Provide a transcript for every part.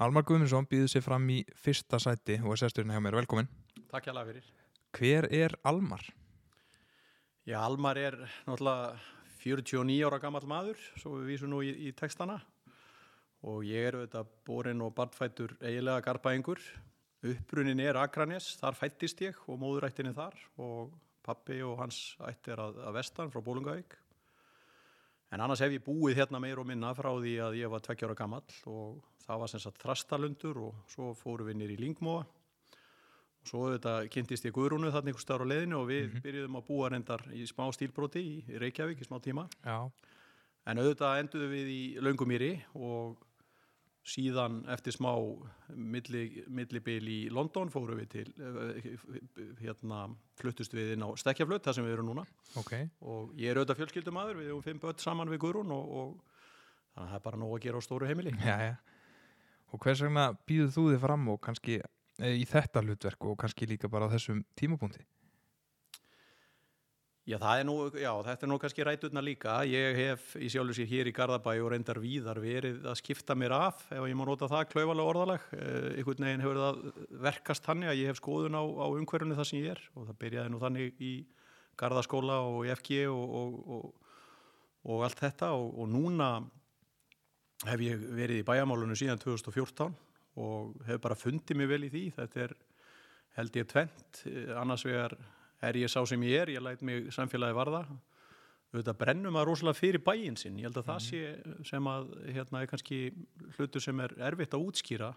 Almar Guðmundsson býður sér fram í fyrsta sæti og er sesturinn hjá mér. Velkomin. Takk hjá fyrir. Hver er Almar? Já, Almar er náttúrulega 49 ára gammal maður, svo við vísum nú í, í textana og ég er auðvitað borin og barnfættur eiginlega garbaengur. Uppbrunnin er Akranes, þar fættist ég og móðurættinni þar og pappi og hans ætti er að, að vestan frá Bólungavík. En annars hef ég búið hérna meir og minna frá því að ég var tvekkjára gammal og það var sem sagt þrastalundur og svo fóru við nýri í Lingmóa og svo þetta kynntist ég Guðrúnu þarna einhver starf á leðinu og við mm -hmm. byrjuðum að búa reyndar í smá stílbroti í, í Reykjavík í smá tíma. Já. En auðvitað enduðum við í Laungumýri og síðan eftir smá millibil í London fóru við til hérna fluttust við inn á Stekkjaflutt þar sem við erum núna okay. og ég er auðvitað fjölskyldumadur við erum fimm börn saman við Gurun og, og þannig að það er bara nóg að gera á stóru heimili já, já. Og hvers vegna býður þú þið fram og kannski e, í þetta hlutverk og kannski líka bara á þessum tímapunkti? Já, er nú, já, þetta er nú kannski ræturna líka. Ég hef í sjálf og sér hér í Garðabæ og reyndar víðar verið að skipta mér af, ef ég má nota það, klauvalega orðalag. Ykkur neginn hefur það verkast þannig að ég hef skoðun á, á umhverjunu það sem ég er og það byrjaði nú þannig í Garðaskóla og í FG og, og, og allt þetta og núna hef ég verið í bæjamálunum síðan 2014 og hef bara fundið mig vel í því. Þetta er held ég tvent, annars vegar er ég sá sem ég er, ég læt mig samfélagi varða. Auðvitað brennum að rosalega fyrir bæin sinn, ég held að það mhm. sé sem að hérna er kannski hlutur sem er erfitt að útskýra.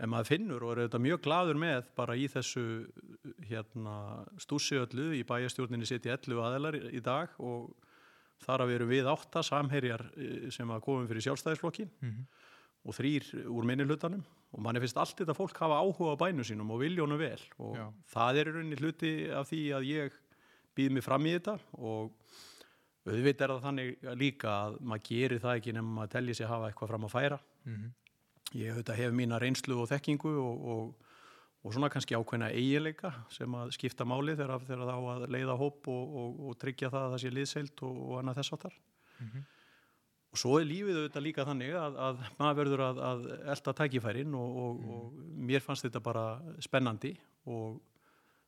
En maður finnur og er auðvitað mjög gladur með bara í þessu hérna stúsiöllu í bæjastjórninni seti 11 aðelar í dag og þar að við erum við átta samherjar eh, sem að komum fyrir sjálfstæðisflokkin mm -hmm og þrýr úr minni hlutanum og manni finnst allt þetta fólk hafa áhuga á bænu sínum og viljónu vel og Já. það er í rauninni hluti af því að ég býð mig fram í þetta og auðvitað er það þannig líka að maður gerir það ekki nefnum að tellja sig að hafa eitthvað fram að færa mm -hmm. ég auðvitað hef mína reynslu og þekkingu og, og, og svona kannski ákveðna eigileika sem að skipta máli þegar, þegar þá að leiða hóp og, og tryggja það að það sé liðseilt og annað þess áttar mm -hmm. Og svo er lífið auðvitað líka þannig að, að maður verður að, að elda tækifærin og, og, mm. og mér fannst þetta bara spennandi og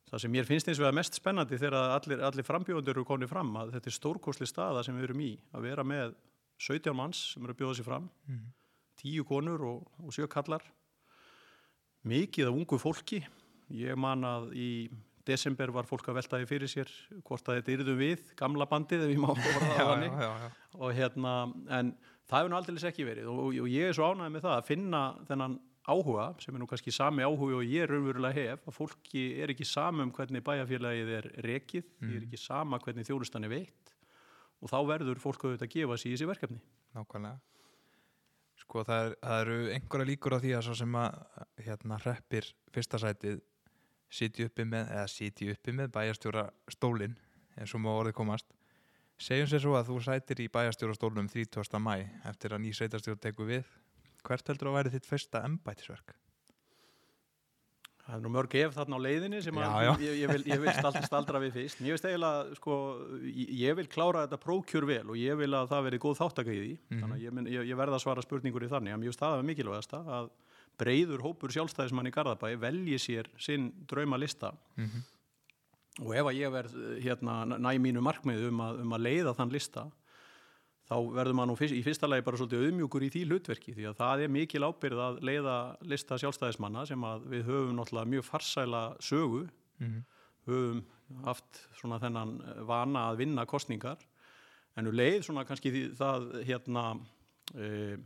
það sem mér finnst eins og að mest spennandi þegar allir, allir frambjóðundur eru konið fram að þetta er stórkosli staða sem við erum í að vera með 17 manns sem eru að bjóða sér fram, mm. 10 konur og, og 7 kallar, mikið af ungu fólki, ég man að í desember var fólk að veltaði fyrir sér hvort að þetta yrðu við, gamla bandið ef ég má orða það þannig og hérna, en það hefur nú aldrei ekki verið og, og ég er svo ánægð með það að finna þennan áhuga, sem er nú kannski sami áhuga og ég raunverulega hef, að fólki er ekki sama um hvernig bæjarfélagið er rekið, mm. er ekki sama hvernig þjónustan er veitt og þá verður fólk auðvitað að gefa sér í þessi verkefni. Nákvæmlega. Sko það, er, það eru einhverja líkur á því að svo sem að hérna hreppir fyrsta sitju uppi með, eða sitju uppi með bæjarstjóra stólinn, eins og má orðið komast segjum sér svo að þú sætir í bæjarstjóra stólunum 30. mæ eftir að ný sveitarstjóra teku við hvert heldur að væri þitt fyrsta embætisverk? Það er nú mörg ef þarna á leiðinni sem já, já. Ég, ég vil, vil staldra, staldra við fyrst. Ég veist eiginlega, sko, ég vil klára þetta prókjur vel og ég vil að það veri góð þáttaka í því. Mm -hmm. Þannig að ég, ég verða að svara spurningur í þannig. Ég veist það er mikilvægast að breyður hópur sjálfstæðismann í Garðabæi velji sér sinn drauma lista mm -hmm. og ef að ég verð hérna, næ mínu markmið um að, um að leiða þann lista þá verður maður nú fyrst, í fyrsta lagi bara svolítið auðmjúkur í því hlutverki því að það er mikil ábyrð að leiða lista sjálfstæðismanna sem að við höfum náttúrulega mjög farsæla sögu mm -hmm. höfum haft svona þennan vana að vinna kostningar en við leið svona kannski því það hérna e,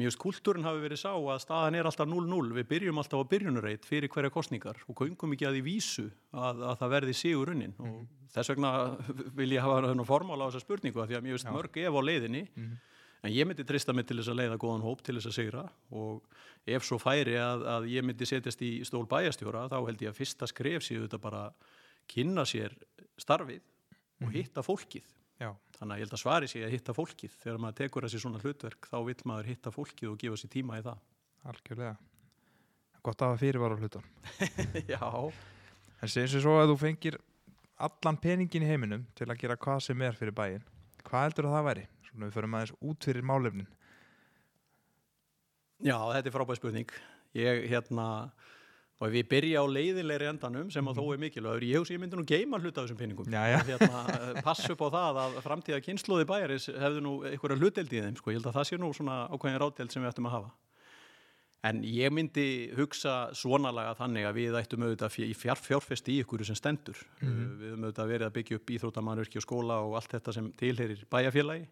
Mjög skúltúrin hafi verið sá að staðan er alltaf 0-0, við byrjum alltaf á byrjunurreit fyrir hverja kostningar og kongum ekki að því vísu að, að það verði sigur unnin mm -hmm. og þess vegna vil ég hafa þennan formála á þessa spurningu að því að mér veist mörg ef á leiðinni mm -hmm. en ég myndi trista mig til þess að leiða góðan hóp til þess að sigra og ef svo færi að, að ég myndi setjast í stól bæjastjóra þá held ég að fyrsta skref séu þetta bara kynna sér starfið og mhm. hitta fólkið Já. Þannig að ég held að svari sig að hitta fólkið þegar maður tekur þessi svona hlutverk þá vil maður hitta fólkið og gefa sér tíma í það Algjörlega Gott að hafa fyrirvara hlutan Já En segjum sér svo að þú fengir allan peningin í heiminum til að gera hvað sem er fyrir bæin Hvað heldur að það væri? Svona við förum aðeins út fyrir málefnin Já, þetta er frábæð spurning. Ég, hérna, og ef ég byrja á leiðilegri endanum sem að þó er mikilvægur, ég ég myndi nú geima hluta af þessum já. Hérna, pass upp á það að framtíða kynnslóði bæjaris hefðu nú einhverja hluteld í þeim, sko. Ég held að það sé nú svona ákveðin rátteld sem við ættum að hafa. En ég myndi hugsa svonalega þannig að við ættum auðvitað í fjár, fjárfesti í ykkur sem stendur. Mhm. Við höfum auðvitað verið að byggja upp íþróttamannverki og skóla og allt þetta sem tilherir bæjarfélagi.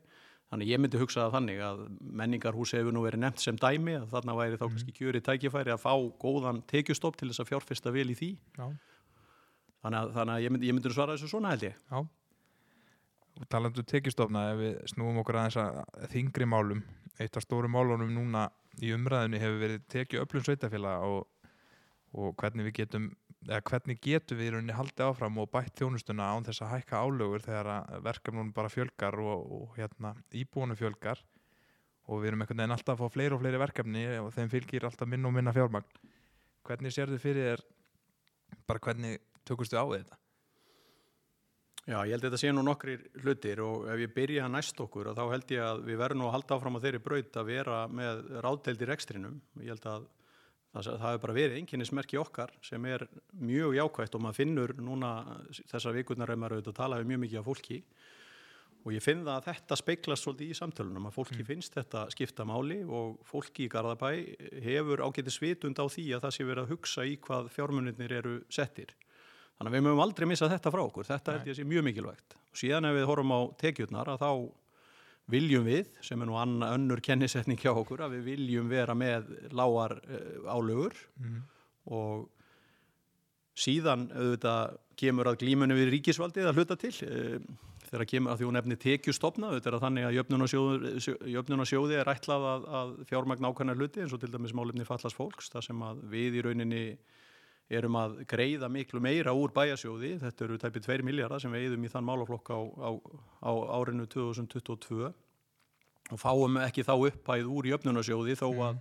Þannig ég myndi hugsa það þannig að menningarhús hefur nú verið nefnt sem dæmi að þarna væri þá kannski kjöri tækifæri að fá góðan tekjustopp til þess að fjárfesta vel í því. Þannig að, þannig að ég, myndi, ég myndi svara þessu svona held ég. já. Og talandu tekistofna, ef við snúum okkur aðeins að þingri málum, eitt af stóru málunum núna í umræðinu hefur verið tekið öflun sveitafélag og, og hvernig við getum, eða hvernig getum við í rauninni haldið áfram og bætt þjónustuna án þess að hækka álögur þegar að verkefnunum bara fjölgar og, og hérna íbúinu fjölgar og við erum einhvern veginn alltaf að fá fleiri og fleiri verkefni og þeim fylgir alltaf minna og minna fjármagn. Hvernig sérðu fyrir þér, bara hvernig tökustu á þetta? Já, ég held að þetta sé nú nokkrir hlutir og ef ég byrja næst okkur þá held ég að við verðum að halda áfram á þeirri braut að vera með ráðdeldir ekstrinum. Ég held að það, það hefur bara verið einkinnismerki okkar sem er mjög jákvægt og maður finnur núna þessar vikurnar ef maður auðvitað að tala við mjög mikið af fólki og ég finn það að þetta speiklast svolítið í samtölunum að fólki finnst þetta skipta máli og fólki í Garðabæ hefur ágæti svitund á því að það sé verið að hugsa í hvað fjármunirnir eru settir. Þannig að við mögum aldrei missa þetta frá okkur. Þetta að sé mjög mikilvægt. Og síðan ef við horfum á tekjurnar að þá viljum við, sem er nú anna, önnur kennisetning hjá okkur, að við viljum vera með lágar uh, álögur Mm. og síðan auðvitað kemur að glímunni við ríkisvaldið að hluta til uh, þegar kemur að því hún efni tekjustofna auðvitað er þannig að jöfnunarsjóði, jöfnunarsjóði er ætlað að, að fjármagn ákvæmna hluti eins og til dæmis málefni fallast fólks þar sem að við í rauninni erum að greiða miklu meira úr bæjasjóði, þetta eru tæpið 2 miljardar sem við eigðum í þann málaflokk á, á, á árinu 2022 og fáum ekki þá upphæð úr jöfnunarsjóði þó að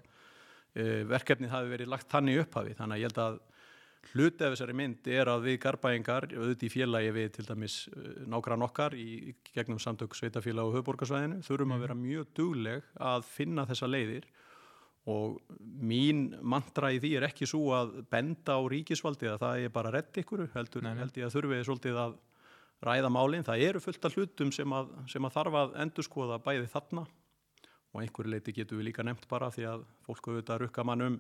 e, verkefnið hafi verið lagt þannig upphafi. Þannig að ég held að hluti af þessari mynd er að við garbæingar auðvitað í félagi við til dæmis nágrann okkar í, gegnum samtök sveitafélag og höfuborgarsvæðinu þurfum að vera mjög dugleg að finna þessa leiðir og mín mantra í því er ekki svo að benda á ríkisvaldið að það er bara að redda ykkur heldur Nei, nei. held ég að þurfið svolítið að ræða málinn, það eru fullt af hlutum sem að, sem að þarf að endurskoða bæði þarna og einhverju leiti getur við líka nefnt bara því að fólk auðvitað rukka mann um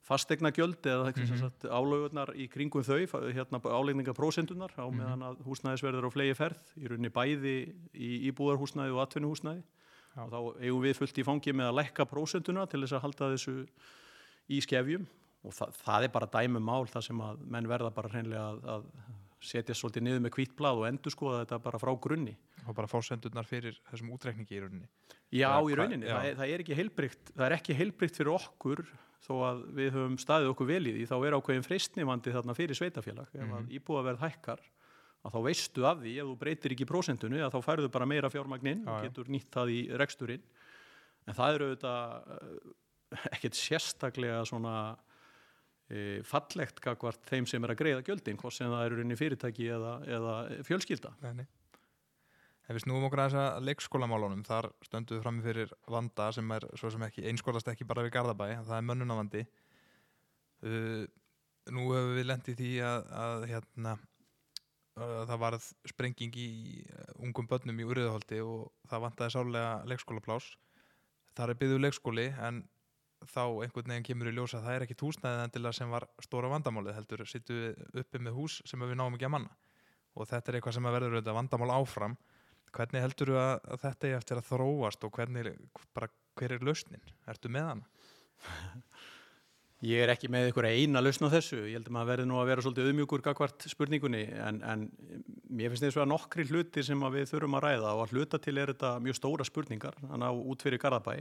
fastegna gjöld eða mm Mhm. -hmm. álögurnar í kringum þau, hérna álegningarprósentunar á meðan að húsnæðisverður á flegi ferð í rauninni bæði í íbúðarhúsnæði og atvinnuhúsnæði Já. og þá eigum við fullt í fangi með að lækka prósentuna til þess að halda þessu í skefjum og það, það er bara dæmum mál þar sem að menn verða bara hreinlega að, að setja svolítið niður með hvít blað og endur skoða þetta bara frá grunni. og bara fórsendurnar fyrir þessum útreikningi í rauninni Já, Já, í rauninni, já. það er, það er ekki heilbrygt það er ekki heilbrygt fyrir okkur þó að við höfum staðið okkur vel í því þá er ákveðin freistnivandi þarna fyrir sveitafélag ef Mhm. að íbúaverð hækkar að þá veistu af því ef þú breytir ekki prósentunni að þá færðu bara meira fjármagninn Já, og getur nýtt það í reksturinn en það eru auðvitað eh, ekkert sérstaklega svona e, fallegt gagvart þeim sem er að greiða gjöldin hvort sem það eru inn í fyrirtæki eða, eða fjölskylda Nei, nei. Ef við snúum okkur að þess að leikskólamálunum, þar stöndum við frammi fyrir vanda sem er svo sem ekki einskólast ekki bara við Garðabæ, það er mönnunavandi. Uh, nú hefur við lendið því að, að hérna, það varð sprenging í uh, ungum börnum í Uriðaholti og það vantaði sálega leikskólaplás. Það er byggðuð leikskóli en þá einhvern veginn kemur í ljósa að það er ekki túsnæðið endilega sem var stóra vandamálið heldur, sittum við uppi með hús sem við náum ekki að manna og þetta er eitthvað sem verður auðvitað vandamál áfram hvernig heldur þú að þetta er eftir að þróast og hvernig, bara hver er lausnin? Ertu með hana? Ég er ekki með ykkur eina lausn á þessu, ég held að maður verði nú að vera svolítið auðmjúkur gagvart spurningunni en, en mér finnst þess að nokkri hluti sem að við þurfum að ræða og að hluta til er þetta mjög stóra spurningar, þannig á út fyrir Garðabæ.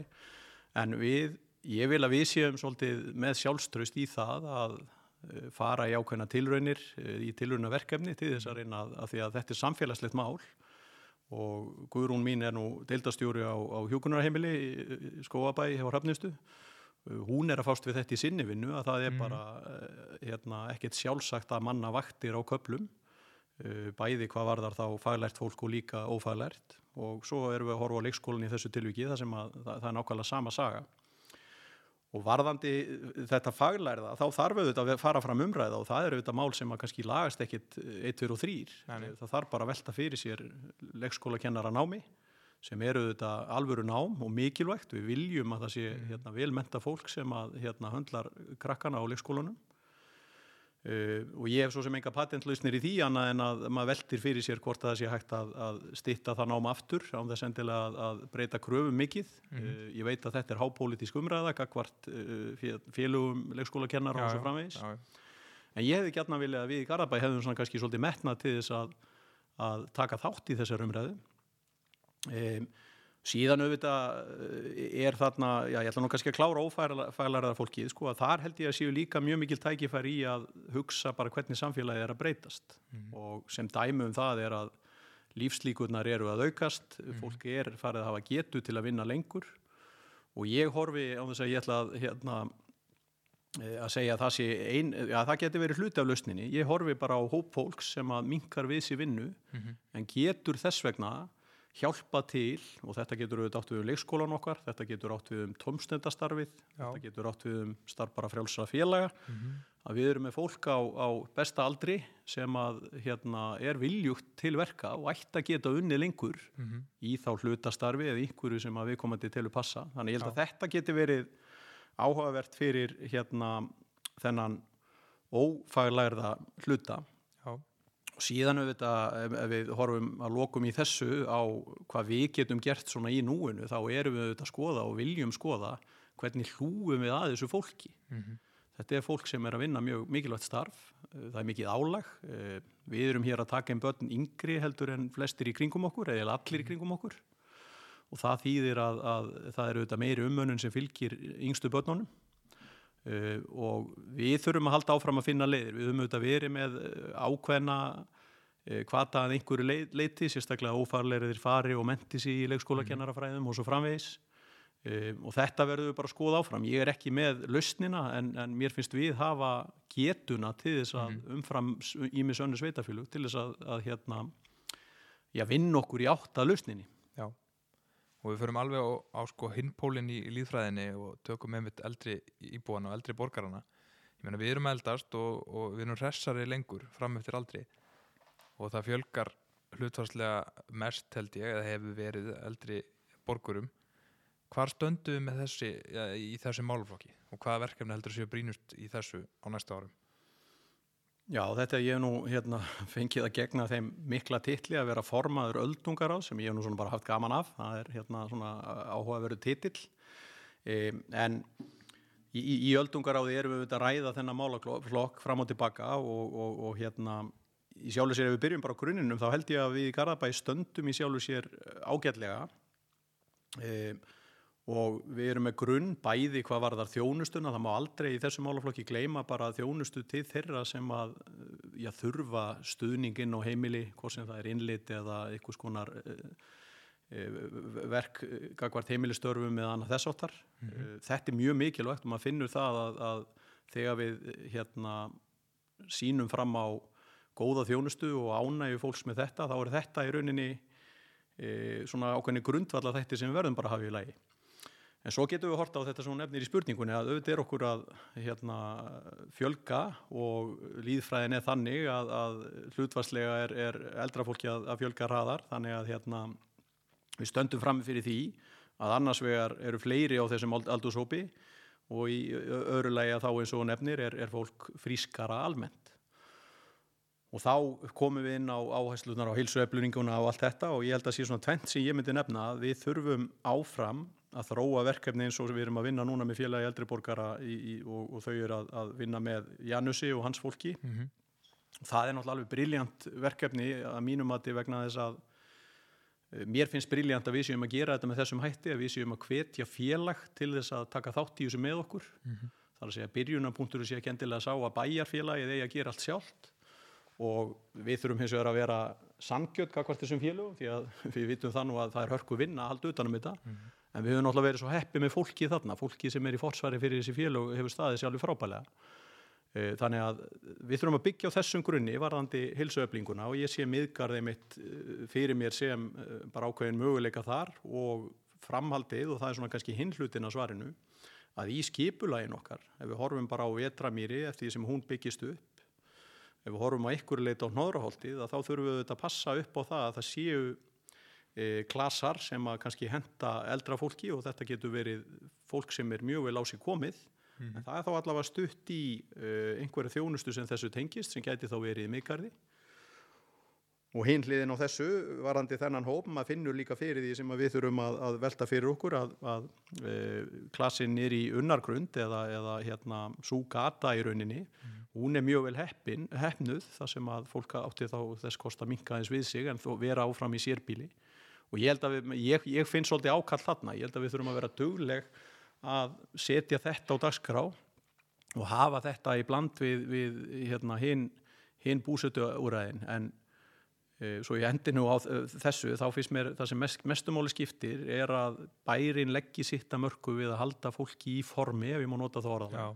En við, ég vil að við séum svolítið með sjálfströst í það að eh, fara í ákveðna tilraunir eh, í tilraunaverkefni til þess að reyna að, að því að þetta er samfélagslegt mál. Og Guðrún mín er nú deildastjóri á, á hjúkunarheimili í Skóabæ hjá Hrafnistu hún er að fást við þetta í sinni vinnu að það er Mhm. bara eh, hérna, ekkert sjálfsagt að manna vaktir á köplum eh, bæði hvað varðar þá faglært fólk og líka ófaglært og svo erum við að horfa á leikskólan í þessu tilviki þar sem að það, það er nákvæmlega sama saga. Og varðandi þetta faglærða þá þarf auðvitað að fara fram umræða og það er auðvitað mál sem að kannski lagast ekkit 1, 2 og 3 Nei, nei. það þarf bara að velta fyrir sér leikskólakennara námi sem eru auðvitað alvöru nám og mikilvægt við viljum að það sé hérna, velmenta fólk sem að hérna, höndlar krakkana á leikskólanum Uh, og ég hef svo sem enga patentlausnir í því annað en að maður veltir fyrir sér hvort að það sé hægt að, að stitta það nám aftur án þess endilega að, að breyta kröfum mikið. Mhm. uh, ég veit að þetta er hápolítisk umræða, gagvart uh, félugum leikskólakennar og svo framvegis. já, já. En ég hefði gætna viljað að við í Garabæ hefðum svona kannski svolítið metnað til þess að, að taka þátt í þessar umræðu. Um, síðan auðvitað eh, er þarna, já ég ætla nú kannski að klára ófælarðar fólkið, sko að þar held ég að séu líka mjög mikil tækifæri í að hugsa bara hvernig samfélagið er að breytast og sem dæmi um það er að lífslíkurnar eru að aukast, fólk er farið að hafa getu til að vinna lengur og ég horfi á þess að ég ætla að hérna, eh, að segja að það sé ein, að það geti verið hluti af lausninni. Ég horfi bara á hóp fólks sem að minkar við sér vinnu Mhm. en getur þess vegna hjálpa til og þetta getur auðvitað átt við um leikskólan okkar, þetta getur átt við um tómstendastarfið, Já. þetta getur átt við um starf bara frjálsra félaga, Mhm. að við erum með fólk á, á besta aldri sem að hérna er viljugt til verka og ætti að geta unni lengur Mhm. í þá hlutastarfi eða einhverju sem að við komandi til að passa. Þannig ég held að þetta geti verið áhugavert fyrir hérna þennan ófaglærða hluta já, og síðan auðvitað ef, við horfum að lokum í þessu á hvað við getum gert svona í núinu þá erum við auðvitað að skoða og viljum skoða hvernig hlúum við að þessu fólki. Mhm. Þetta er fólk sem er að vinna mjög mikilvægt starf, það er mikið álag, eh, við erum hér að taka einn börn yngri heldur en flestir í kringum okkur eða allir í kringum okkur og það þýðir að, að það er auðvitað meiri umönnun sem fylgir yngstu börnunum uh, og við þurfum að halda áfram að finna leiðir, við höfum auðvitað verið með eh, ákveðna uh, hvata að einhverju leið, leiti, sérstaklega ófarleiriðir fari og menti sig í leikskólakennarafræðum og svo framvegis. Um, og þetta verður við bara að skoða áfram. Ég er ekki með lausnina en, en mér finnst við hafa getuna til þess að umfram ímis önnu sveitafélug til þess að, að hérna já, vinna okkur í átt að lausninni. Og við förum alveg á, á sko hinpólinn í, í líðfræðinni og tökum með mitt eldri íbúana og eldri borgarana. Ég meina við erum eldast og, og við erum hressari lengur fram eftir aldri og það fjölgar hlutvarslega mest held ég eða hefur verið eldri borgurum. Hvar stöndum við þessi ja, í þessu málflokki og hvaða verkefni heldur séu brínust í þessu á næsta árum? Já, þetta ég hef nú hérna, fengið að gegna þeim mikla titli að vera formaður öldungar á sem ég hef nú svona bara haft gaman af. Það er hérna svona áhugaveru titill. Um, en í, í, í öldungaráði erum við auðvitað að ræða þennan málaflokk fram og tilbaka og, og, og hérna í sjálfu sér ef við byrjum bara á grunninum þá held ég að við í Garðabæ stöndum í sjálfu sér ágætlega. Um, og við erum með grunn bæði hvað varðar þjónustuna, það má aldrei í þessu málaflokki gleyma bara þjónustu til þeirra sem að já, þurfa stuðninginn og heimili, hvort sem það er innlit eða einhvers konar uh, verk gagvart heimilistörfum eða annað þess áttar. Mm -hmm. Þetta er mjög mikilvægt og maður finnur það að, að þegar við hérna, sínum fram á góða þjónustu og ánægju fólks með þetta, þá er þetta í rauninni e, svona ákveðni grundvalla þetta sem við verðum bara að hafa í lagi. En svo getum við horta á þetta sem hún nefnir í spurningunni að auðvitað er okkur að hérna, fjölga og líðfræðin er þannig að, að hlutvarslega er, er eldra fólki að, að fjölga hraðar þannig að hérna, við stöndum fram fyrir því að annars vegar eru fleiri á þessum aldurshópi og í öðru lagi að þá eins og nefnir er, er fólk frískara almennt. Og þá komum við inn á áherslunar á heilsuefluninguna og allt þetta og ég held að sé svona tvent sem ég myndi nefna að við þurfum áfram að þróa verkefni eins og við erum að vinna núna með félagi eldriborgara í, í, og, og þau eru að, að vinna með Janussi og hans fólki. Mm -hmm. Það er náttúrulega alveg briljant verkefni að mínum að þetta vegna þess að mér finnst briljant að við séum að gera þetta með þessum hætti, að við séum að hvetja félag til þess að taka þátt í þessu með okkur. Mm -hmm. Það er að segja að byrjunarpunktur sé ekki endilega að sá að bæjarfélagi eigi að gera allt sjálft og við þurfum hins vegar að vera sangjöld kakvart þessum félögum því að við vitum þannig að það er hörku vinna að halda utanum þetta mm -hmm. En við höfum náttúrulega verið svo heppi með fólki þarna. Fólki sem er í forsvari fyrir þessi félög hefur staðið sjálfur frábælega þannig að við þurfum að byggja á þessum grunni varðandi hilsuöflinguna og ég sé miðgarðið mitt fyrir mér sem bara ákveðin möguleika þar og framhaldið og það er svona kannski hinhlutin á svarinu að í skipulægin okkar, ef við horfum bara á vetramýri eftir því sem hún byggist upp, ef við horfum á einhverju leita á hnóðraholtið, þá þurfum við þetta að passa upp á það að það séu e, klasar sem að kannski henda eldra fólki og þetta getur verið fólk sem er mjög vel á sig komið, Mhm. en það er þá allavega stutt í e, einhverju þjónustu sem þessu tengist sem gæti þá verið mikarði. Og hinn hliðin á þessu, varandi þennan hóp, maður finnur líka fyrir því sem við þurfum að, að velta fyrir okkur að, að e, klassin er í unnargrund eða, eða hérna sú gata í rauninni. Hún er mjög vel heppin, heppnuð þar sem að fólk átti þá þess kost að minka eins við sig en þó vera áfram í sérbíli. Og ég við, ég, ég finn svolítið ákall þarna, ég held að við þurfum að vera dugleg að setja þetta á dagskrá og hafa þetta í bland við, við hérna, hinn hin búsötu úræðin en e, svo ég endi nú á þessu þá finnst mér það sem mest, mestumáli skiptir er að bærin leggji sitt að mörgu við að halda fólki í formi ef ég má nota það orða Já,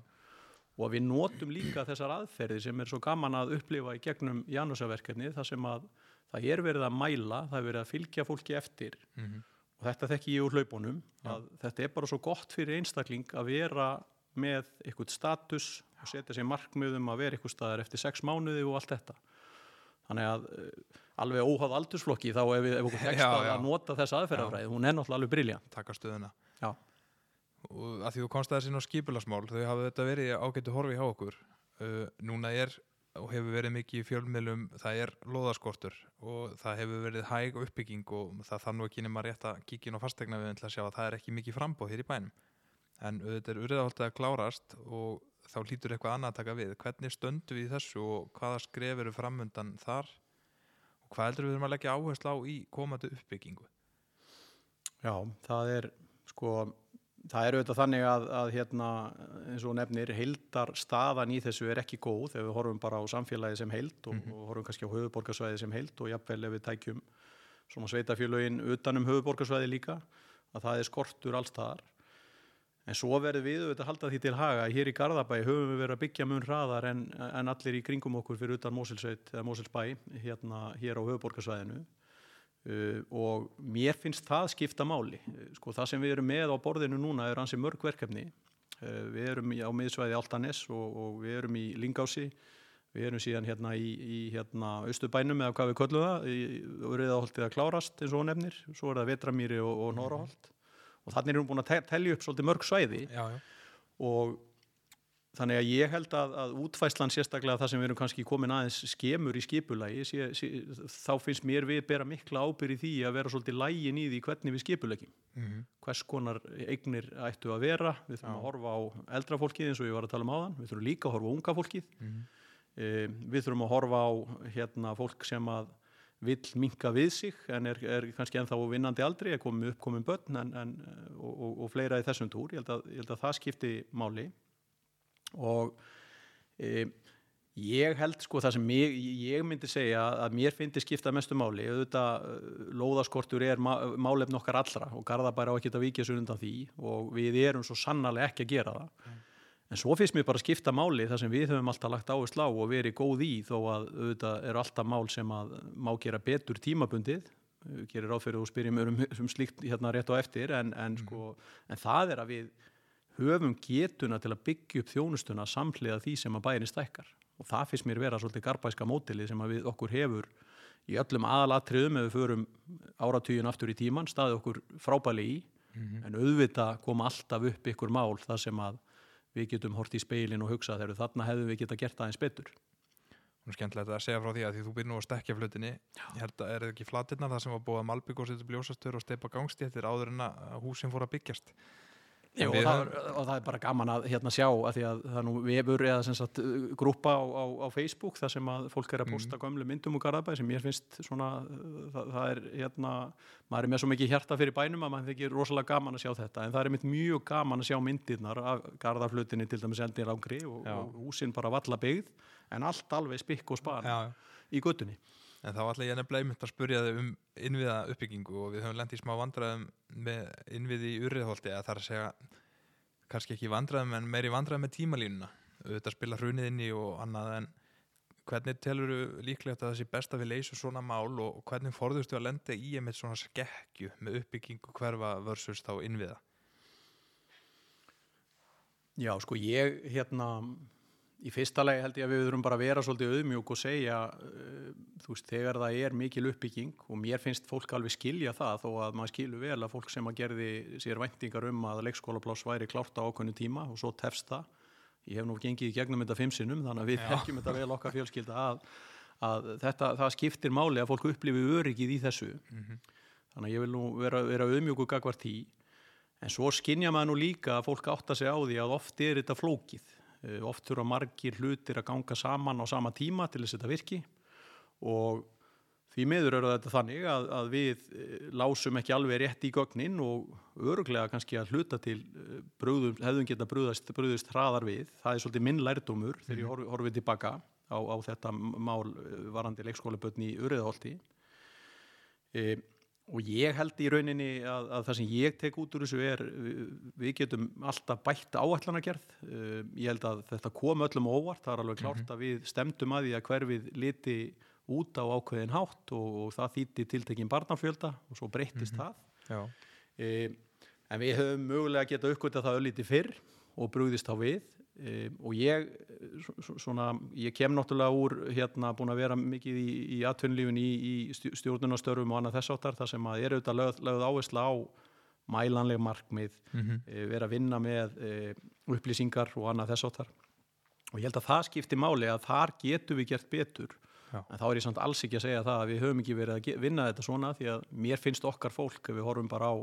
og að við notum líka þessar aðferðir sem er svo gaman að upplifa í gegnum Janúsaverkefni þar sem að það er verið að mæla, það er verið að fylgja fólki eftir. Mhm, og þetta þekki ég úr hlaupunum að þetta er bara svo gott fyrir einstakling að vera með eitthvað status og setja sér markmiðum að vera eitthvað staðar eftir sex mánuði og allt þetta. Þannig að uh, alveg óháð aldursflokki þá ef, við- ef okkur tekst að, nota þessa aðferðafræði, hún er náttúrulega alveg briljant Já. og að því þú komst að þessi ná skipulasmál þau hafa þetta verið ágættu horfi hjá okkur. Uh, núna er og hefur verið mikið í fjölmiðlum það er loðaskortur og það hefur verið hæg uppbygging og það þarf nú ekki nema rétt að kíkja inn á fastegna við til að sjá að það er ekki mikið frambóð hér í bænum. En auðvitað er urðaholtið að klárast og þá hlýtur eitthvað annað að taka við. Hvernig stöndu við þessu og hvaða skref eru framundan þar? Og hvað heldur við þurfum að leggja áherslu á í komandi uppbyggingu? Já, það er sko það er auðvitað þannig að, að hérna, eins og nefnir heildar staðan í þessu er ekki góð þegar við horfum bara á samfélagi sem heild og, og horfum kannski á höfuborgarsvæði sem heild og jafnvel ef við tækjum svona sveitafélögin utanum höfuborgarsvæði líka að það er skortur allstaðar en svo verðum við auðvitað að halda því til haga hér í Garðabæ höfum við verið að byggja mun hraðar en, en allir í kringum okkur fyrir utan Mósilsveit eða Mósilsbæ hérna hér á höfuborgarsvæðinu Uh, og mér finnst það skipta máli. Uh, sko það sem við erum með á borðinu núna er hansi mörg verkefni. Uh, við erum í, á miðsvæði Altanes og, og við erum í Lingási við erum síðan hérna í, í hérna Östubænum eða hvað við köllum það í Uriðaholtið að klárast eins og nefnir. Svo er það Vetramýri og, og Nóraholt og þannig erum við búin að te telja upp svolítið mörg svæði. Já, já, og þannig að ég held að, að útfæslan sérstaklega það sem við erum kannski komin aðeins skemur í skipulagi sé, sé, þá finnst mér við bera mikla ábyrði því að vera svolítið lægin í því hvernig við skipulegjum mhm, hvers konar eignir ættu að vera? Við þurfum að horfa á eldra fólkið eins og ég var að tala um áðan. Við þurfum líka að horfa á unga fólkið. Mhm. e, við þurfum að horfa á hérna, fólk sem að vill minka við sig en er, er kannski ennþá vinnandi aldri, er komið uppkomin börn en, en, og, og, og fleira í þessum túr. Ég held að, ég held að það skipti máli og e, ég held sko það sem ég, ég myndi segja að mér fyndi skipta mestu máli auðvitað eh, lóðaskortur er má, málefn okkar allra og Garðabæra á ekki að vikja sér undan því og við erum svo sannarlega ekki að gera það. En svo finnst mér bara skipta máli það sem við höfum alltaf lagt áherslu á og verið góð í þó að auðvitað eru alltaf mál sem að má gera betur tímabundið. Gerir fyrir og spyrjum um, um slíkt hérna rétt á eftir en, en, sko, en það er að við höfum getuna til að byggja upp þjónustuna samhliða því sem að bærin stækkar. Og það finnst mér vera svolítið garbæska mótili sem að við okkur hefur í öllum aðalatriðum ef við förum áratugin aftur í tíman, staðið okkur frábæli í. En auðvitað koma alltaf upp ykkur mál þar sem að við getum hort í speilin og hugsa þegar þarna hefðum við geta gert aðeins betur. Nú er skemmtilegt að segja frá því að því þú byrð nú að stekja flutinni ég held að er það ekki flatirnar það sem var búið að malbygg og setja bljósastur og steipa gangstéttir áður en að húsin fór að byggjast Jú, og, það, er- og það er bara gaman að hérna sjá að því að það er nú vefur eða sem sagt grúpa á, á, á Facebook þar sem að fólk er að posta gömlu myndum úr Garðabæ sem mér finnst svona það, það er hérna, maður er með svo mikið hjarta fyrir bænum að maður þykir rosalega gaman að sjá þetta. En það er mitt mjög gaman að sjá myndirnar af Garðaflutinni til dæmis endir langri og, og húsin bara valla byggð en allt alveg spikk og span í guttunni en þá ætla ég nefnilega einmitt að spurja þig um innviða uppbyggingu og við höfum lent í smá vandræðum með innviði í urriðholti að það er að segja kannski ekki vandræðum en meiri vandræðum með tímalínuna. Auðvitað spila hrunið inn í og annað en hvernig telur þú líklegt að það sé best að við leysum svona mál og hvernig forðustu að lenda í einmitt svona skekkju með uppbyggingu hverfa versus þá innviða? Já, sko ég hérna í fyrsta lagi held ég að við þurfum bara að vera svolítið auðmjúk og segja uh, þú veist, þegar það er mikil uppbygging og mér finnst fólk alveg skilja það þó að maður skilur vel að fólk sem að gerði sér væntingar um að leikskólapláss væri klárt á ákveðnu tíma og svo tefst það. Ég hef nú gengið í gegnum þetta fimmsinum þannig að við þekkjum þetta vel okkar fjölskylda að, að þetta, það skiptir máli að fólk upplifi öryggið í þessu. Mm -hmm. þannig að ég vil nú vera, vera auðmjúku gagvart í en svo skinnja maður nú líka að fólk átta sig á því að oft er þetta flókið. Eh, oft þurfa margir hlutir að ganga saman á sama tíma til þess að þetta virki. Og því miður eru þetta þannig að, að við eh, lásum ekki alveg rétt í gögnin og öruglega kannski að hluta til eh, brúðum, hefðum geta brúðist hraðar við, það er svolítið minn lærdómur þegar ég horf, horfið tilbaka á, á þetta mál varandi leikskólabötni í Uriðholti e, og ég held í rauninni að, að það sem ég tek út úr þessu er við getum alltaf bætt áallanargerð uh, ég held að þetta kom öllum óvart. Það er alveg klárt mm -hmm. að við stemdum að því að hverfið liti út á ákveðin hátt og, og það þýtti tiltekinn barnafjölda og svo breyttist mm -hmm. það uh, en við höfum mögulega getað uppgötað það öllíti fyrr og brúðist á við Um, og ég svona, ég kem náttúrulega úr hérna búin að vera mikið í, í atvinnlífin í, í stjórnunastörfum og annað þess áttar þar sem að er auðvitað lögð, lögð áhersla á mælanleg markmið mm -hmm. e, vera að vinna með e, upplýsingar og annað þess áttar og ég held að það skipti máli að þar getum við gert betur Já. en þá er ég samt alls ekki að segja það að við höfum ekki verið að vinna þetta svona því að mér finnst okkar fólk ef við horfum bara á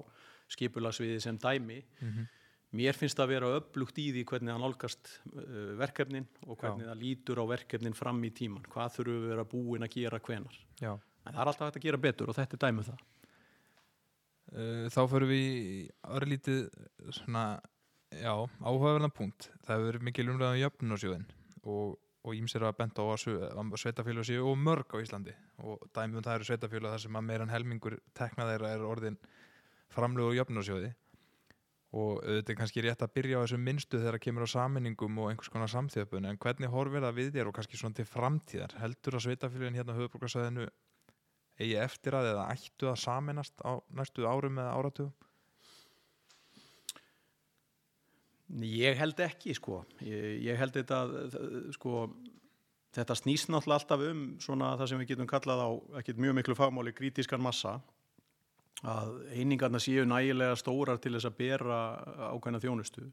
skipulagsviði sem dæmi mm -hmm mér finnst að vera upplugt í því hvernig það nálgast uh, verkefnin og hvernig Já. það lítur á verkefnin fram í tíman hvað þurfum við að vera búin að gera hvenar Já. en það er alltaf hægt að gera betur og þetta er dæmið það. Uh, Þá förum við aðra lítið svona, já, áhugaverðan punkt. Það hefur verið mikil umræðan um jöfnunarsjóðin og, og ímser að benda á að sveitafélag séu og mörg á Íslandi. Og dæmið um það eru sveitafélag þar sem að meiran helmingur teknaðeira er orðin framlögu jöfnunarsjóði og þetta er kannski rétt að byrja á þessum minnstu þegar það kemur á sammenningum og einhvers konar samþjöfun en hvernig horfir það við þér og kannski svona til framtíðar? Heldur að sveitafélagin hérna höfubrókarsæðinu eigi eftir að eða ættu að samennast á næstu árum eða áratugum? Ég held ekki sko. Ég, ég held þetta sko þetta snýst náttúrulega alltaf um svona það sem við getum kallað á ekkert mjög miklu fagmáli krítiskan massa að einingarna séu nægilega stórar til þess að bera ákveðna þjónustu.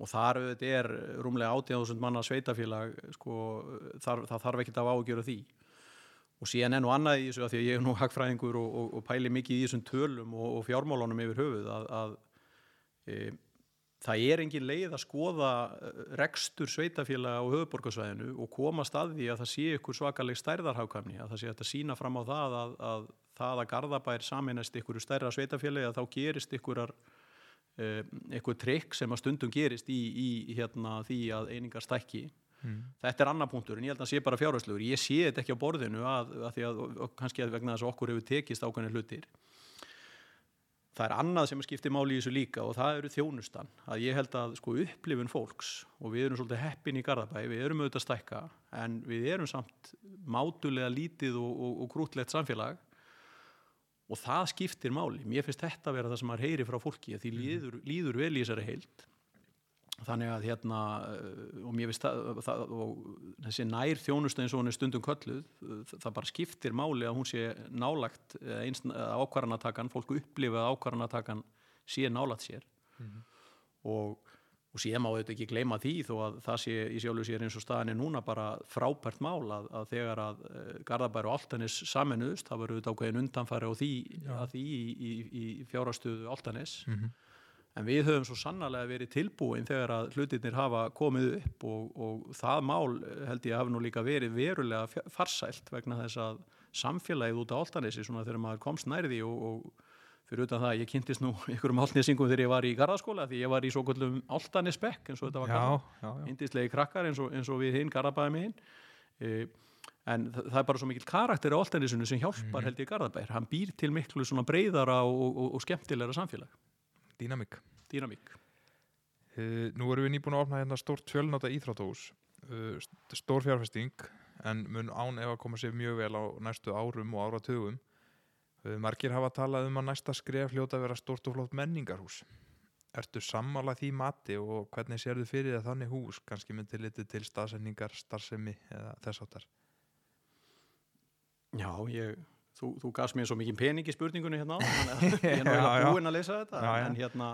Og þar auðvitað er rúmlega 80.000 manna sveitafélag sko, þar, það þarf ekki að ágjöra því. Og síðan enn og annað í þessu að því að ég er nú hagfræðingur og, og, og pæli mikið í þessum tölum og, og fjármálunum yfir höfuð að, að e, það er engin leið að skoða rekstur sveitafélaga á höfuborgarsvæðinu og koma staði að það sé ykkur svakaleg stærðarhákamni að það sé að sína fram á það að, að það að Garðabær saminast ykkur stærra sveitafélagi að þá gerist ykkurar uh, ykkur trikk sem að stundum gerist í, í hérna, því að einingar stækki. Mm. þetta er annar punktur en ég held að sé bara fjárhæsluður ég sé þetta ekki á borðinu að, að því að kannski að vegna þess að okkur hefur tekist ákveðin hlutir það er annað sem skiptir máli í þessu líka og það eru þjónustan. Að ég held að sko upplifun fólks og við erum svolítið heppin í Garðabæ við erum auðvitað stækka en við erum samt mátulega lítið og, og, og grútlegt samfélag. Og það skiptir máli, mér finnst þetta að vera það sem maður heyri frá fólki því mhm. líður, líður vel í þessari heild þannig að hérna eh, og mér finnst það, það og þessi nær þjónustu eins og hún er stundum kölluð það bara skiptir máli að hún sé nálagt ákvarðanatakan, fólku upplifa ákvarðanatakan sé nálagt sér mm -hmm. og og síðan má þetta ekki gleyma því þó að það sé í sjálfu sér eins og staðinni núna bara frábært mál að, að þegar að Garðabær og Altanis saminuðust, það voru auðvitað ákveðin undanfæri á því, því í, í, í fjárastuðu Altanis mm -hmm. En við höfum svo sannarlega verið tilbúin þegar að hlutinir hafa komið upp og, og það mál held ég hafi nú líka verið verulega farsælt vegna þess að samfélagið út á Altanisi svona þegar maður komst nærði og, og fyrir utan það, ég kynntist nú ykkurum áltnesingum þegar ég var í gardaskóla því ég var í svo kvöldum áltanisbekk eins og þetta var kallað, hindislegi krakkar eins og, eins og við hinn garabæði með hinn e, en það, er bara svo mikil karakter á áltanisunu sem hjálpar mm. held ég garabæðir, hann býr til miklu svona breyðara og, og, og skemmtilegra samfélag Dýnamík Dýnamík uh, Nú erum við nýbúin að opna hérna stórt fjölnáta íþráttós uh, stór fjárfesting en mun án ef að koma sér mjög vel á næstu árum og áratugum. Margir hafa talað um að næsta skref hljóta að vera stort og flott menningarhús. ertu sammála því mati og hvernig sérðu fyrir það þannig hús, kannski með tilliti til staðsendingar, starfsemi eða þess áttar? Já, ég, þú, þú gafst mér svo mikið pening í spurningunni hérna á, ég er náttúrulega búinn að lesa þetta, Já. En, hérna,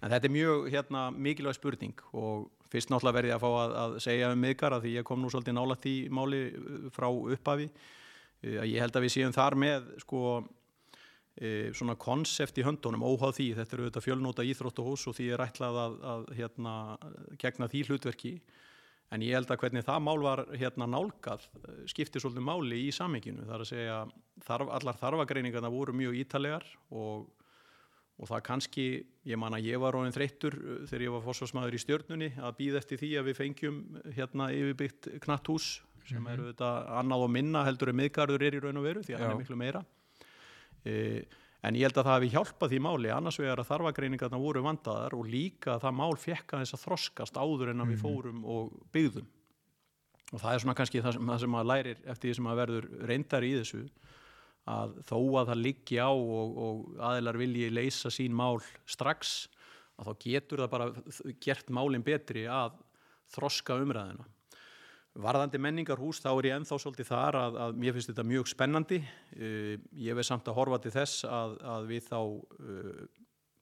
en þetta er mjög hérna, mikilvæg spurning og fyrst náttúrulega verði ég að fá að, að segja um miðgar að því ég kom nú svolítið nálægt í máli uh, frá upphafi, uh, að ég held að við séum þar með sko uh, svona konsept í höndunum óháð því, þetta eru auðvitað fjölnóta íþróttahús og því er ætlað að, að hérna, gegna því hlutverki En ég held að hvernig það mál var hérna nálgað eh, skipti svolítið máli í saminginu. Það er að segja þarf, allar þarfagreiningarna voru mjög ítalegar og, og það kannski, ég man að ég var róin þreyttur eh, þegar ég var fósfarsmaður í stjörnunni að býða eftir því að við fengjum hérna yfirbyggt knatt hús sem Mhm. eru þetta annað og minna heldur en miðgarður er í raun og veru því að hann Já. er miklu meira. E, en ég held að það hefði hjálpað því máli. Annars vegar að þarfagreiningarna voru vandaðar og líka að það mál fekk að þess að þroskast áður en að við Mhm. fórum og byggðum. Og það er svona kannski það sem, það sem maður lærir eftir því sem maður verður reyndar í þessu að þó að það liggi á og, og aðilar vilji leysa sín mál strax að þá getur það bara gert málinn betri að þroska umræðina Varðandi menningarhús þá er ég ennþá svolítið þar að, að mér finnst þetta mjög spennandi. Uh, ég veið samt að horfa til þess að, að við þá uh,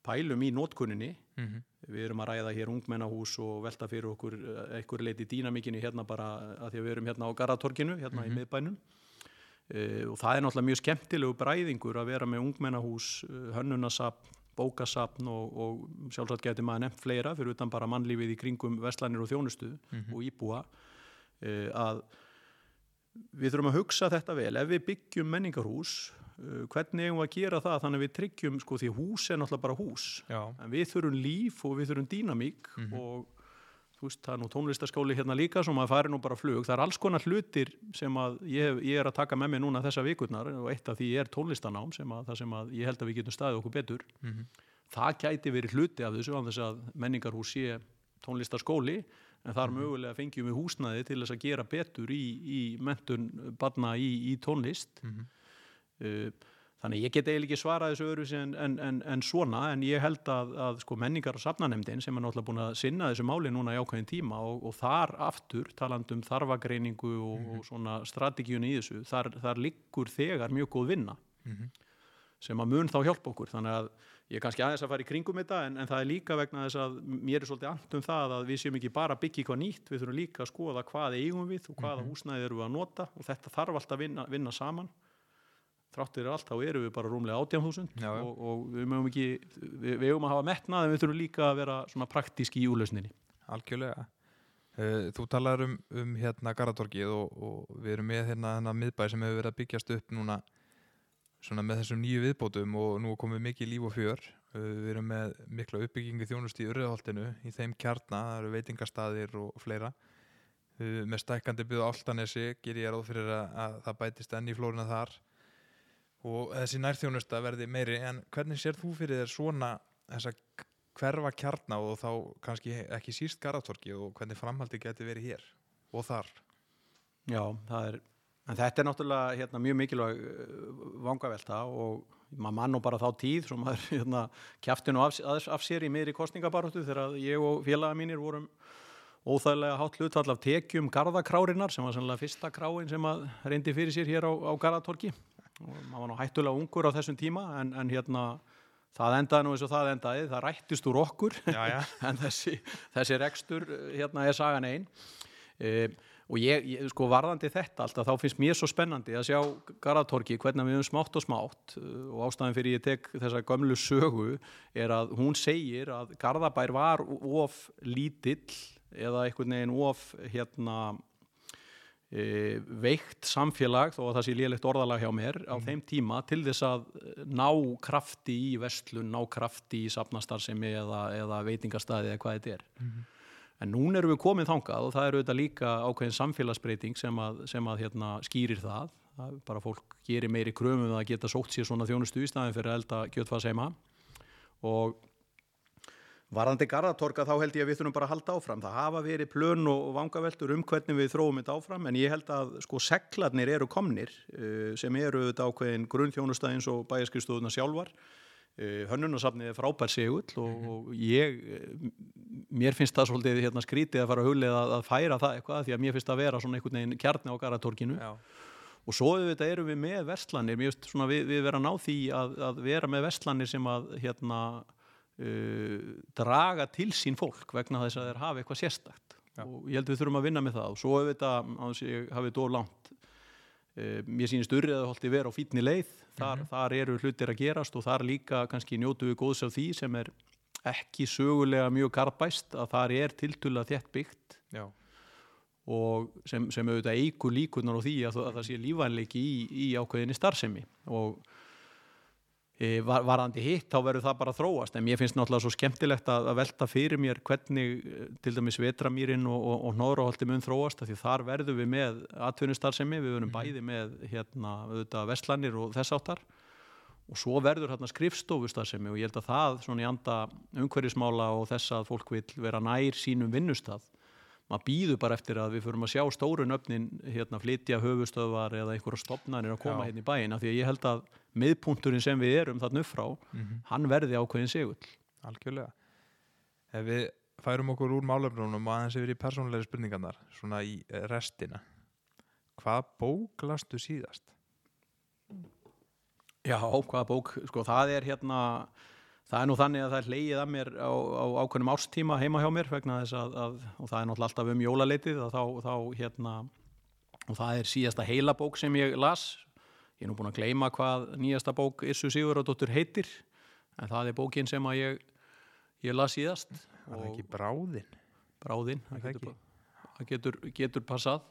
pælum í nótkunninni. Mm -hmm. Við erum að ræða hér ungmennahús og velta fyrir okkur uh, einhver leiti dýnamíkinni hérna bara að því að við erum hérna á Garðatorkinu, hérna í miðbænum. Uh, og það er náttúrulega mjög skemmtilegu bræðingur að vera með ungmennahús, hönnunasapn, bókasapn og, og sjálfsagt geti maður nefnt fleira fyrir utan bara mannlífið í kringum veslanir og þjónustu og íbúa að við þurfum að hugsa þetta vel. Ef við byggjum menningarhús uh, hvernig eigum við að gera það þannig að við tryggjum sko því hús er náttúrulega bara hús. Já, en við þurfum líf og við þurfum dýnamík Mhm. og þú veist það er nú tónlistaskóli hérna líka sem að fari nú bara flug. Það er alls konar hlutir sem að ég, ég er að taka með mér núna þessa vikurnar og eitt af því er tónlistanám sem að sem að ég held að við getum staðið okkur betur. Mhm. það gæti verið hluti af þessu á þess að menningarhús sé tónlistaskóli en þar mögulega fengjum við húsnaði til þess að gera betur í, í mentun barna í, í tónlist Mhm. uh, þannig ég get eiginlega ekki svarað þessu öðru en, en, en, en svona en ég held að, að sko menningar og safnanemdin sem er náttúrulega búin að sinna þessu máli núna í ákveðin tíma og, og þar aftur taland um þarfagreiningu og, og svona strategíunni í þessu þar, þar liggur þegar mjög góð vinna Mhm. sem að mun þá hjálpa okkur þannig að ég er kannski aðeins að fara í kringum þetta en, en það er líka vegna þess að mér er svolítið ant um það að við séum ekki bara að byggja eitthvað nýtt við þurfum líka að skoða hvað eigum við og hvaða húsnæði eru við að nota og þetta þarf alltaf að vinna, vinna saman þráttir allt þá eru við bara rúmlega 18.000 Já, já. og, og við mögum ekki við, við eigum að hafa metnað en við þurfum líka að vera svona praktíski í úlausninni algjörlega. Uh, þú talar um, um hérna Garðatorkið og, og við erum með hérna hérna miðbæ sem hefur verið að byggjast upp núna svona með þessum nýju viðbótum og nú er komið mikið líf og fjör. Uh, við erum með mikla uppbyggingu þjónust í Urriðholtinu í þeim kjarna, það eru veitingastaðir og fleira. Uh, með stækkandi byggðu áltanesi ger ég ráð fyrir að, að það bætist enn í flórina þar og þessi nærþjónusta verði meiri en hvernig sér þú fyrir þér svona þessa hverfa kjarna og þá kannski ekki síst Garðatorki og hvernig framhaldi geti verið hér og þar Já, það er en þetta er náttúrulega hérna, mjög mikilvæg uh, vangavelta og maður mann nú bara þá tíð sem maður hérna, kjafti nú af, af, sér í miðri kostningabaróttu þegar ég og félaga mínir vorum óþægilega hátt hlutfall af tekjum garðakrárinnar sem var sannlega fyrsta kráin sem reyndi fyrir sér hér á, á Garðatorki og maður var nú hættulega ungur á þessum tíma en, en hérna það endaði nú eins og það endaði, það rættist úr okkur Já, já, en þessi, þessi rekstur eh, hérna er sagan einn e, og ég, ég, sko varðandi þetta alltaf, þá finnst mér svo spennandi að sjá Garðatorki, hvernig við höfum smátt og smátt eh, og ástæðan fyrir ég tek þessa gömlu sögu er að hún segir að Garðabær var of lítill eða einhvern veginn of hérna e, veikt samfélag þó að það sé lélegt orðalag hjá mér á þeim tíma til þess að eh, ná krafti í vestlun, ná krafti í safnastarsemi eða, eða veitingastæði eða hvað þetta er. En núna erum við komin þangað og það eru þetta líka ákveðin samfélagsbreyting sem að, sem að hérna, skýrir það. það bara fólk gerir meiri kröfum um að geta sótt sér svona þjónustu í staðin fyrir að elda kjötfaseima og Varðandi Garðatorka þá held ég að við þurfum bara að halda áfram. Það hafa verið plön og vangaveltur um hvernig við þróum þetta áfram en ég held að sko seglarnir eru komnir uh, sem eru þetta ákveðin grunnþjónustæðins og bæjarskristoðuna sjálfar. Uh, hönnunarsafnið er frábær segull og, og ég eh, mér finnst það svolítið hérna, skrítið að fara að huglega að, að færa það eitthvað því að mér finnst það að vera svona einhvern veginn kjarni á garatorkinu Já, og svo auðvitað erum við með verslanir. Mér finnst svona við, við vera að ná því að, að vera með verslanir sem að hérna uh, draga til sín fólk vegna þess að þeir hafa eitthvað sérstakt. Já. og ég held við þurfum að vinna með það. Og svo auðvitað að ég hafi dór langt mér sýnist urriða holti vera á fítni leið. Þar, þar eru hlutir að gerast og þar líka kannski njótu við góðs af því sem er ekki sögulega mjög garðbæst að þar er tiltulla þétt byggt. Já, og sem, sem auðvitað eigur líkunar á því að, að það sé lífænleiki í, í ákveðinni starfsemi. Og var, varandi hitt þá verður það bara að þróast. En mér finnst náttúrulega svo skemmtilegt að, að velta fyrir mér hvernig eh, til dæmis vetramýrin og, og, og Nóraholti mun þróast því þar verðum við með atvinnustarfsemi, við verðum bæði með hérna auðvitað vestlanir og þess áttar og svo verður hérna skrifstofustarfsemi og ég held að það svona í anda umhverfismála og þess að fólk vil vera nær sínum vinnustað maður býður bara eftir að við förum að sjá stóru nöfnin hérna flytja höfustöðvar eða einhverja stopnarnir að koma Já. hérna í bæin af því að ég held að miðpunkturinn sem við erum þarna upp frá Mhm. hann verði ákveðin segull algjörlega Ef við færum okkur úr málefnunum og aðeins yfir í persónulegri spurningarnar svona í restina Hvað bók lastu síðast? Já, hvaða bók, sko það er hérna það er nú þannig að það er hleyið að mér á, á ákveðnum ástíma heima hjá mér vegna þess að, að og það er náttúrulega alltaf um jólaleitið að þá, þá hérna og það er síðasta heila bók sem ég las. Ég er nú búin að gleyma hvað nýjasta bók Issu Sigurðardóttur heitir en það er bókin sem að ég ég las síðast. Það ekki bráðin? bráðinn, Er það getur, getur, getur passað.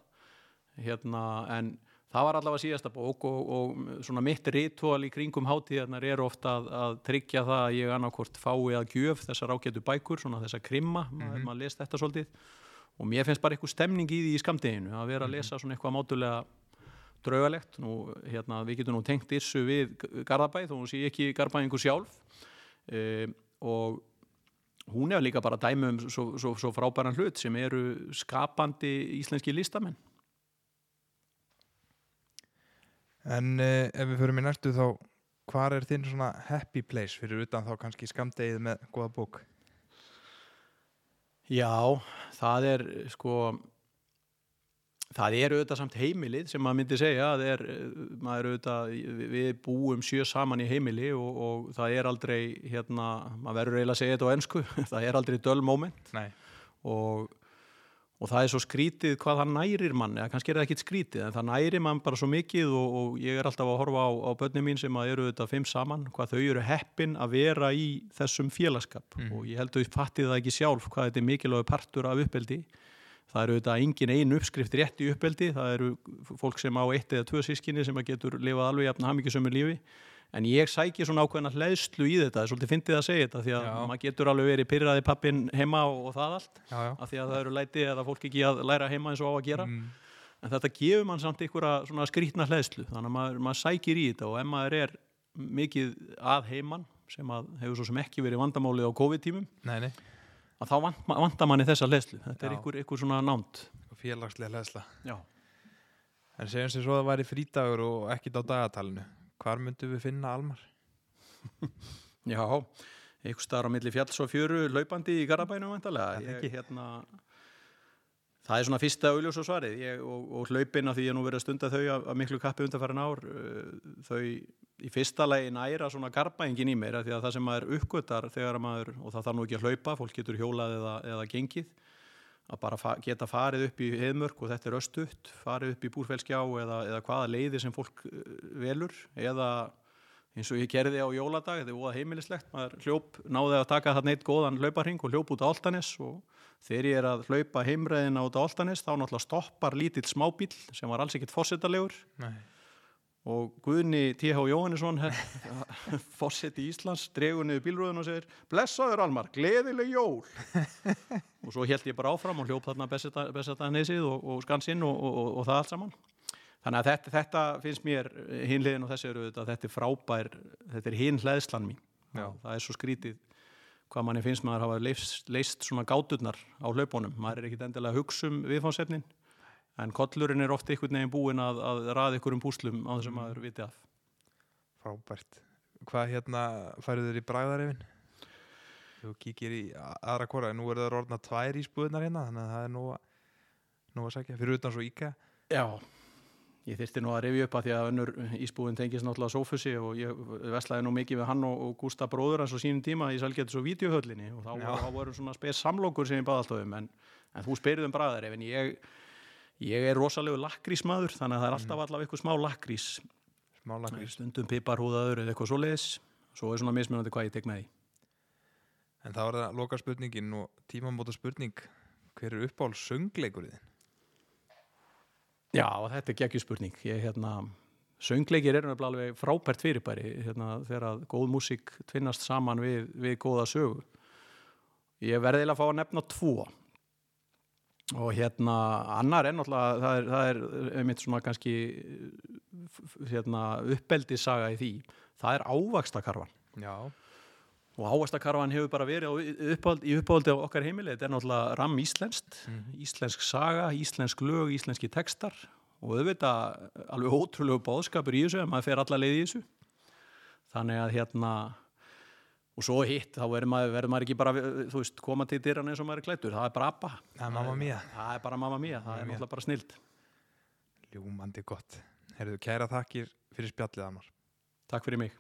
Hérna, en það var allavega síðasta bók og, og svona mitt ritual í kringum hátíðarnar er ofta að, að tryggja það að ég annarkvort fái að gjöf þessar ágætu bækur, svona þessar krimma maður, maður les þetta svolítið. Og mér finnst bara eitthvað stemning í því í skamdeginu að vera að lesa svona eitthvað mátulega draugalegt, nú, hérna, við getum nú tengt issu við Garðabæð og hún sé ekki Garðabæðingu sjálf. E, og hún er líka bara dæmi um svo, svo, svo frábæran hlut sem eru skapandi íslenski listamenn En uh, ef við förum í næstu þá hvar er þinn svona happy place fyrir utan þá kannski skamdegið með góða bók? Já, það er sko það er auðvitað samt heimilið sem maður myndi segja er, eh, maður auðvitað, við- búum sjö saman í heimili og, og það er aldrei hérna, maður verður eiginlega að segja þetta á ennsku það er aldrei döl moment Nei, og, og það er svo skrítið hvað það nærir mann eða kannski er það ekkit skrítið en það nærir mann bara svo mikið og, og ég er alltaf að horfa á, á börnum mín sem að eru þetta fimm saman hvað þau eru heppin að vera í þessum félagskap. Mhm. og ég held að þau fattið það ekki sjálf hvað þetta er mikilvæg partur af uppeldi. Það eru þetta engin einu uppskrift rétt í uppeldi það eru fólk sem á eitt eða tvö sískinni sem að getur lifað alveg jafn hamingjusömmu lífi en ég sæki svona ákveðna hleðslu í þetta, það er svolítið fyndið að segja þetta því að Já. maður getur alveg verið pyrraði pappin heima og, og það allt já, já. af því að það eru læti eða fólk ekki að læra heima eins og á að gera. Mm, en þetta gefur mann samt einhverja svona skrítna hleðslu þannig að maður, maður sækir í þetta og ef maður er mikið að heiman sem að hefur svo sem ekki verið vandamálið á COVID-tímum að þá vant, vantar manni þessa hleðslu. Þetta er einhver, einhver svona námt félagslega hlæðsla. En segjum sér svo að það væri frídagur og ekkit á dagatalinu Hvar myndum við finna Almar? Já, einhver staðar á milli fjalls og fjöru laupandi í Garabænum vantarlega. Hérna, það er svona fyrsta augljós og svarið ég, og, og hlaupin af því ég nú verið að stunda þau af, af miklu kappi undanfærin ár uh, þau í fyrsta lagi næra svona Garabængin í mér því að það sem maður uppgötar þegar maður, og það þarf nú ekki að hlaupa fólk getur hjólað eða, eða gengið að bara fa geta farið upp í heðmörk og þetta er östutt, farið upp í búrfellskjá eða, eða hvaða leiði sem fólk uh, velur eða eins og ég gerði á jóladag, þetta er óða heimilislegt maður hljóp, náði að taka þarna eitt góðan hlauparhing og hljóp út á Altanes og þegar ég er að hlaupa heimræðina út á Altanes þá náttúrulega stoppar lítill smábíl sem var alls ekkit fórsetalegur Nei, og Guðni T.H. Jóhannesson fórseti Íslands dregur niður bílrúðun og segir blessaður Almar, gleðileg jól og svo held ég bara áfram og hljóp þarna Bessatanesið og, og Skansinn og, og, og, það allt saman þannig að þetta, þetta finnst mér hinliðin og þessi eru þetta, þetta er frábær þetta er hinn hlæðslan mín Já. Það er svo skrítið hvað manni finnst maður hafa leist, leist svona gáturnar á hlaupunum, maður er ekkit endilega að hugsa um viðfánsefnin en kollurinn er ofta einhvern veginn búinn að, að raða ykkur um púslum á þessum maður viti af. Frábært. Hvað hérna færðu þér í bragðarefin þú kíkir í aðra hvora nú eru það orðna tvær ísbúðunar hérna þannig að það er nú að, nú að sækja fyrir utan svo íka Já, ég þyrfti nú að rifja upp að því að önnur ísbúin tengist náttúrulega Sófusi og ég veslaði nú mikið við hann og, og Gústa bróður hans á sínum tíma í Salgetis og Vídeohöllinni og þá, þá voru svona spes samlokur sem ég baði alltaf um en, en þú spyrðum bræðar ef en ég, ég er rosalegu lakrísmaður þannig að það er alltaf allavega eitthvað smá lakrís. Smála grís stundum piparhúðaður eða eitthvað svoleiðis. Svo er svona mismunandi hvað ég tek með því. En þá er það loka spurningin og tímamóta spurning hver er uppáhald söngleikurinn Já, þetta er geggjur spurning. Ég, hérna, söngleikir nefnilega alveg frábært fyrirbæri hérna, þegar að góð músík tvinnast saman við, við góða sögu. Ég verði eiginlega að fá að nefna tvo. Og hérna, annar er náttúrulega, það er, það er einmitt svona kannski f- hérna, uppeldisaga í því. Það er ávaxtakarfan. já, Og ávaxtakarfan hefur bara verið uppáld, í uppáldi á okkar heimili. Þetta er náttúrulega ram íslenskt, íslensk saga, íslensk lög, íslenski textar og auðvitað alveg ótrúlegu bóðskapur í þessu en maður fer alla leið í þessu. Þannig að hérna, og svo hitt, þá verður maður, maður ekki bara, þú veist, koma til dyrann eins og maður er klættur. Það er bara abba. það er Það er bara mamma mía, það Mamma er náttúrulega bara snild. ljúmandi gott Herðu, kæra þakkir fyrir spjallið Amar Takk fyrir mig.